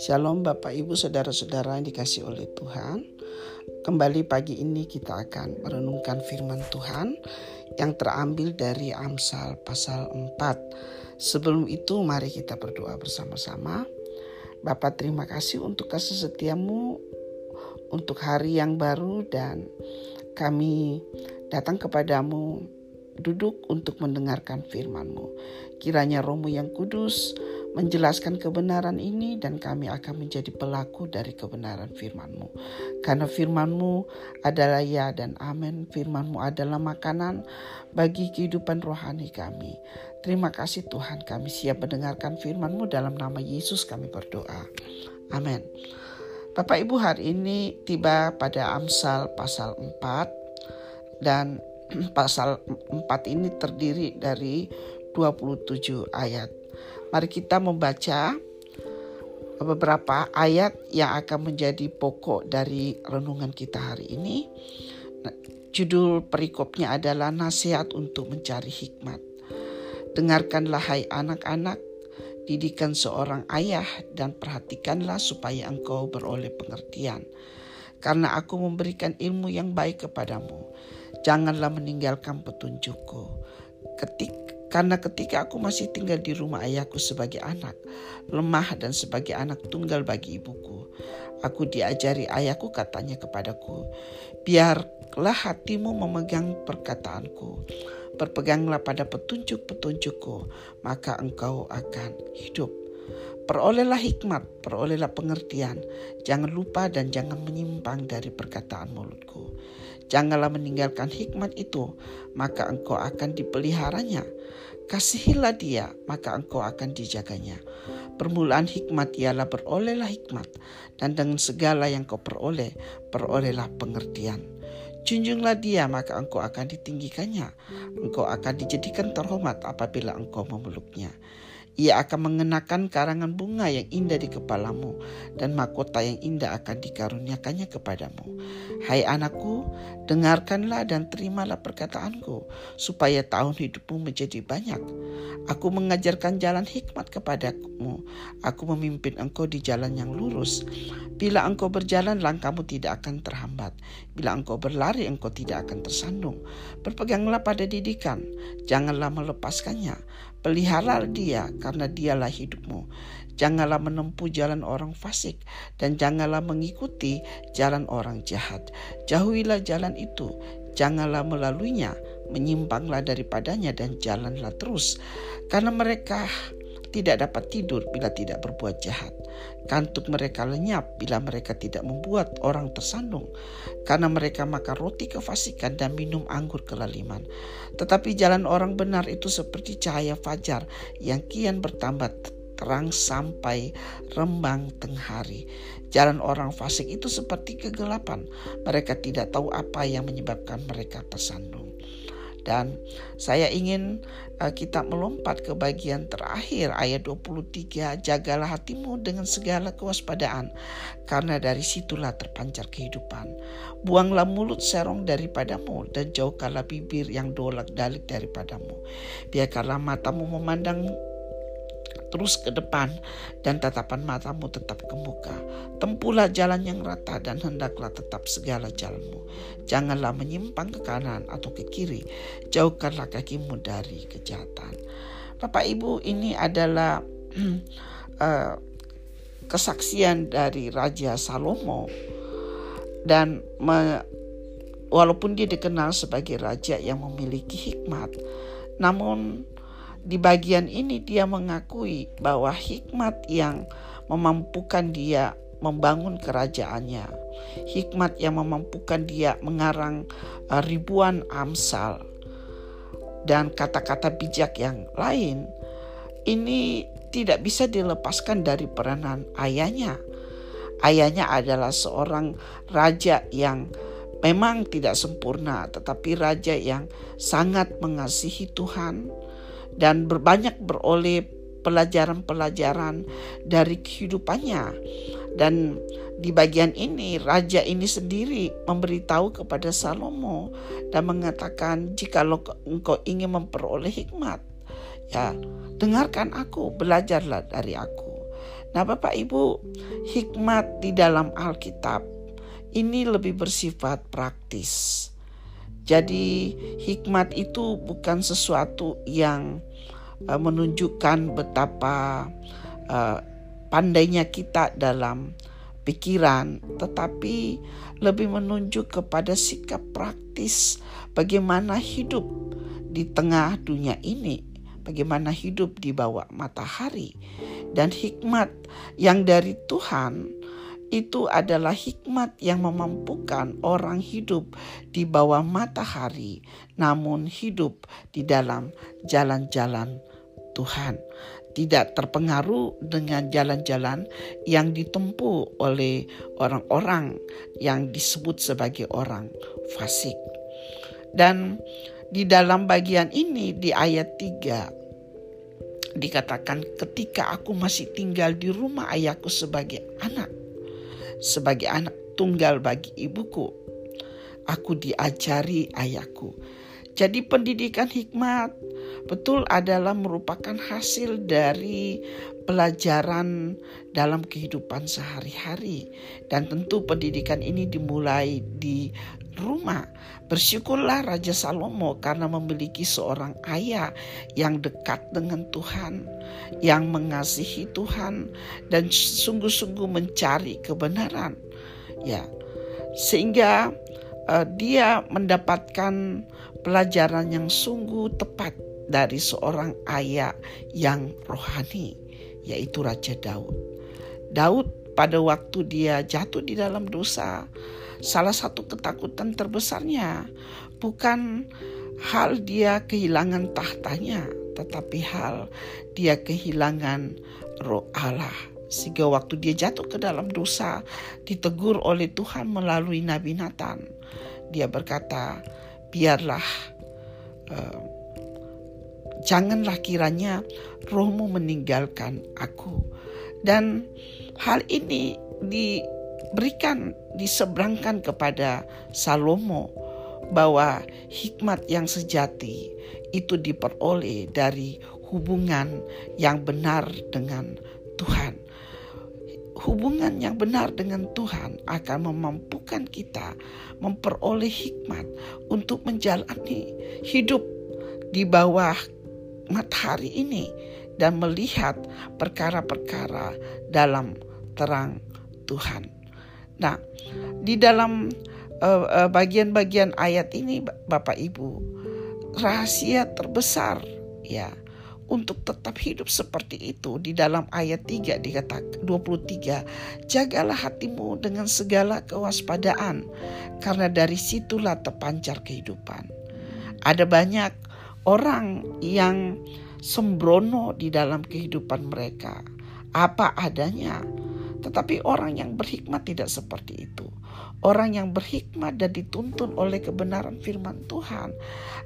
Shalom Bapak Ibu Saudara-saudara yang dikasih oleh Tuhan. Kembali pagi ini kita akan merenungkan firman Tuhan Yang terambil dari Amsal pasal 4 Sebelum itu mari kita berdoa bersama-sama. Bapak terima kasih untuk kasih setiamu Untuk hari yang baru dan kami datang kepadamu duduk untuk mendengarkan firman-Mu. Kiranya rohmu yang kudus menjelaskan kebenaran ini dan kami akan menjadi pelaku dari kebenaran firman-Mu. Karena firman-Mu adalah ya dan amin, firman-Mu adalah makanan bagi kehidupan rohani kami. Terima kasih Tuhan kami siap mendengarkan firman-Mu dalam nama Yesus kami berdoa. Amin. Bapak Ibu hari ini tiba pada Amsal pasal 4 dan pasal 4 ini terdiri dari 27 ayat. Mari kita membaca beberapa ayat yang akan menjadi pokok dari renungan kita hari ini. Nah, judul perikopnya adalah nasihat untuk mencari hikmat. Dengarkanlah hai anak-anak, didikan seorang ayah dan perhatikanlah supaya engkau beroleh pengertian. Karena aku memberikan ilmu yang baik kepadamu. Janganlah meninggalkan petunjukku. Ketik karena ketika aku masih tinggal di rumah ayahku sebagai anak, lemah dan sebagai anak tunggal bagi ibuku, aku diajari ayahku katanya kepadaku, biarlah hatimu memegang perkataanku, berpeganglah pada petunjuk-petunjukku, maka engkau akan hidup. Perolehlah hikmat, perolehlah pengertian, jangan lupa dan jangan menyimpang dari perkataan mulutku. Janganlah meninggalkan hikmat itu, maka engkau akan dipeliharanya Kasihilah dia, maka engkau akan dijaganya. Permulaan hikmat ialah berolehlah hikmat, dan dengan segala yang kau peroleh, perolehlah pengertian. Junjunglah dia, maka engkau akan ditinggikannya. Engkau akan dijadikan terhormat apabila engkau memeluknya. Ia akan mengenakan karangan bunga yang indah di kepalamu dan mahkota yang indah akan dikaruniakannya kepadamu. Hai anakku, dengarkanlah dan terimalah perkataanku supaya tahun hidupmu menjadi banyak. Aku mengajarkan jalan hikmat kepadamu. Aku memimpin engkau di jalan yang lurus. Bila engkau berjalan, langkahmu tidak akan terhambat. Bila engkau berlari, engkau tidak akan tersandung. Berpeganglah pada didikan, janganlah melepaskannya Pelihara dia karena dialah hidupmu. Janganlah menempuh jalan orang fasik dan janganlah mengikuti jalan orang jahat. Jauhilah jalan itu, janganlah melaluinya, menyimpanglah daripadanya dan jalanlah terus. Karena mereka tidak dapat tidur bila tidak berbuat jahat. Kantuk mereka lenyap bila mereka tidak membuat orang tersandung, karena mereka makan roti kefasikan dan minum anggur kelaliman. Tetapi jalan orang benar itu seperti cahaya fajar yang kian bertambah terang sampai rembang tengah hari. Jalan orang fasik itu seperti kegelapan. Mereka tidak tahu apa yang menyebabkan mereka tersandung. Dan saya ingin uh, kita melompat ke bagian terakhir ayat 23. Jagalah hatimu dengan segala kewaspadaan karena dari situlah terpancar kehidupan. Buanglah mulut serong daripadamu dan jauhkanlah bibir yang dolak dalik daripadamu. Biarkanlah matamu memandang terus ke depan dan tatapan matamu tetap ke muka. Tempuhlah jalan yang rata dan hendaklah tetap segala jalanmu. Janganlah menyimpang ke kanan atau ke kiri. Jauhkanlah kakimu dari kejahatan. Bapak Ibu ini adalah uh, kesaksian dari Raja Salomo dan me, walaupun dia dikenal sebagai raja yang memiliki hikmat, namun di bagian ini dia mengakui bahwa hikmat yang memampukan dia membangun kerajaannya, hikmat yang memampukan dia mengarang uh, ribuan amsal dan kata-kata bijak yang lain, ini tidak bisa dilepaskan dari peranan ayahnya. Ayahnya adalah seorang raja yang memang tidak sempurna, tetapi raja yang sangat mengasihi Tuhan, dan berbanyak beroleh pelajaran-pelajaran dari kehidupannya. Dan di bagian ini raja ini sendiri memberitahu kepada Salomo dan mengatakan jika engkau ingin memperoleh hikmat Ya, dengarkan aku, belajarlah dari aku. Nah, Bapak Ibu, hikmat di dalam Alkitab ini lebih bersifat praktis. Jadi, hikmat itu bukan sesuatu yang uh, menunjukkan betapa uh, pandainya kita dalam pikiran, tetapi lebih menunjuk kepada sikap praktis bagaimana hidup di tengah dunia ini, bagaimana hidup di bawah matahari, dan hikmat yang dari Tuhan itu adalah hikmat yang memampukan orang hidup di bawah matahari, namun hidup di dalam jalan-jalan Tuhan tidak terpengaruh dengan jalan-jalan yang ditempuh oleh orang-orang yang disebut sebagai orang fasik. Dan di dalam bagian ini di ayat 3 dikatakan ketika aku masih tinggal di rumah ayahku sebagai anak sebagai anak tunggal bagi ibuku. Aku diajari ayahku. Jadi pendidikan hikmat betul adalah merupakan hasil dari pelajaran dalam kehidupan sehari-hari dan tentu pendidikan ini dimulai di rumah. Bersyukurlah Raja Salomo karena memiliki seorang ayah yang dekat dengan Tuhan, yang mengasihi Tuhan dan sungguh-sungguh mencari kebenaran. Ya. Sehingga uh, dia mendapatkan pelajaran yang sungguh tepat dari seorang ayah yang rohani, yaitu Raja Daud. Daud pada waktu dia jatuh di dalam dosa, salah satu ketakutan terbesarnya bukan hal dia kehilangan tahtanya, tetapi hal dia kehilangan roh Allah. Sehingga waktu dia jatuh ke dalam dosa, ditegur oleh Tuhan melalui Nabi Nathan. Dia berkata, biarlah uh, janganlah kiranya rohmu meninggalkan aku. Dan hal ini diberikan diseberangkan kepada Salomo bahwa hikmat yang sejati itu diperoleh dari hubungan yang benar dengan Tuhan. Hubungan yang benar dengan Tuhan akan memampukan kita memperoleh hikmat untuk menjalani hidup di bawah matahari ini dan melihat perkara-perkara dalam terang Tuhan. Nah, di dalam eh, eh, bagian-bagian uh, ayat ini Bapak Ibu, rahasia terbesar ya untuk tetap hidup seperti itu di dalam ayat 3 dikatakan 23 jagalah hatimu dengan segala kewaspadaan karena dari situlah terpancar kehidupan ada banyak orang yang sembrono di dalam kehidupan mereka apa adanya tetapi orang yang berhikmat tidak seperti itu. Orang yang berhikmat dan dituntun oleh kebenaran firman Tuhan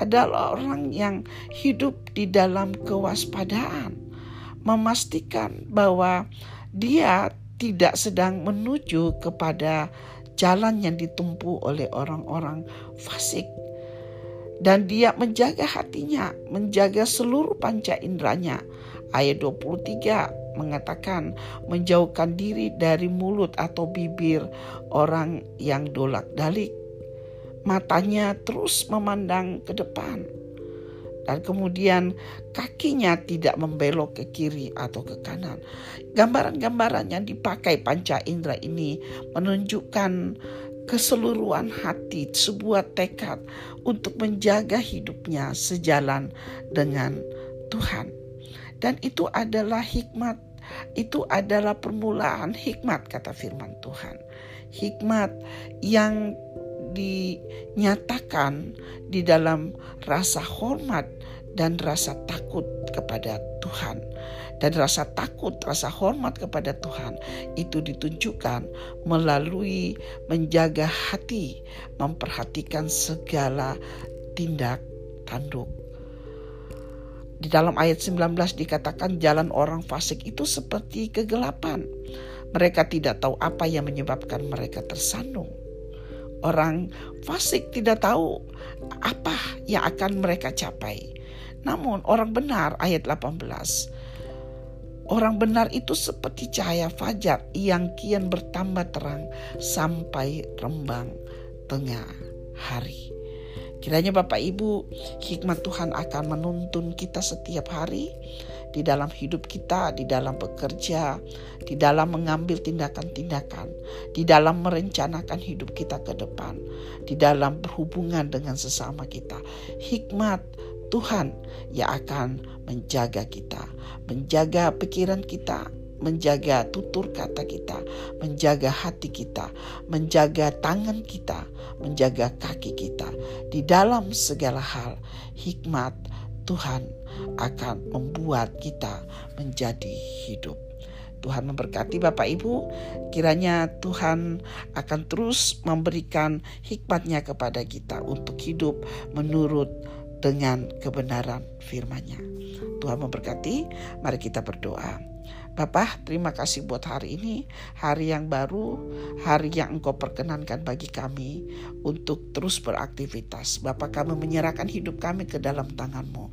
adalah orang yang hidup di dalam kewaspadaan, memastikan bahwa dia tidak sedang menuju kepada jalan yang ditempuh oleh orang-orang fasik. Dan dia menjaga hatinya, menjaga seluruh panca inderanya. Ayat 23 mengatakan menjauhkan diri dari mulut atau bibir orang yang dolak-dalik. Matanya terus memandang ke depan dan kemudian kakinya tidak membelok ke kiri atau ke kanan. Gambaran-gambaran yang dipakai panca indera ini menunjukkan keseluruhan hati, sebuah tekad untuk menjaga hidupnya sejalan dengan Tuhan. Dan itu adalah hikmat itu adalah permulaan hikmat kata firman Tuhan. Hikmat yang dinyatakan di dalam rasa hormat dan rasa takut kepada Tuhan. Dan rasa takut, rasa hormat kepada Tuhan itu ditunjukkan melalui menjaga hati, memperhatikan segala tindak tanduk di dalam ayat 19 dikatakan jalan orang fasik itu seperti kegelapan. Mereka tidak tahu apa yang menyebabkan mereka tersandung. Orang fasik tidak tahu apa yang akan mereka capai. Namun orang benar ayat 18 Orang benar itu seperti cahaya fajar yang kian bertambah terang sampai rembang tengah hari. Kiranya Bapak Ibu, hikmat Tuhan akan menuntun kita setiap hari di dalam hidup kita, di dalam bekerja, di dalam mengambil tindakan-tindakan, di dalam merencanakan hidup kita ke depan, di dalam berhubungan dengan sesama kita. Hikmat Tuhan yang akan menjaga kita, menjaga pikiran kita, menjaga tutur kata kita, menjaga hati kita, menjaga tangan kita, menjaga kaki kita. Di dalam segala hal, hikmat Tuhan akan membuat kita menjadi hidup. Tuhan memberkati Bapak Ibu, kiranya Tuhan akan terus memberikan hikmatnya kepada kita untuk hidup menurut dengan kebenaran firman-Nya. Tuhan memberkati, mari kita berdoa. Bapak, terima kasih buat hari ini, hari yang baru, hari yang Engkau perkenankan bagi kami untuk terus beraktivitas. Bapak, kami menyerahkan hidup kami ke dalam tangan-Mu.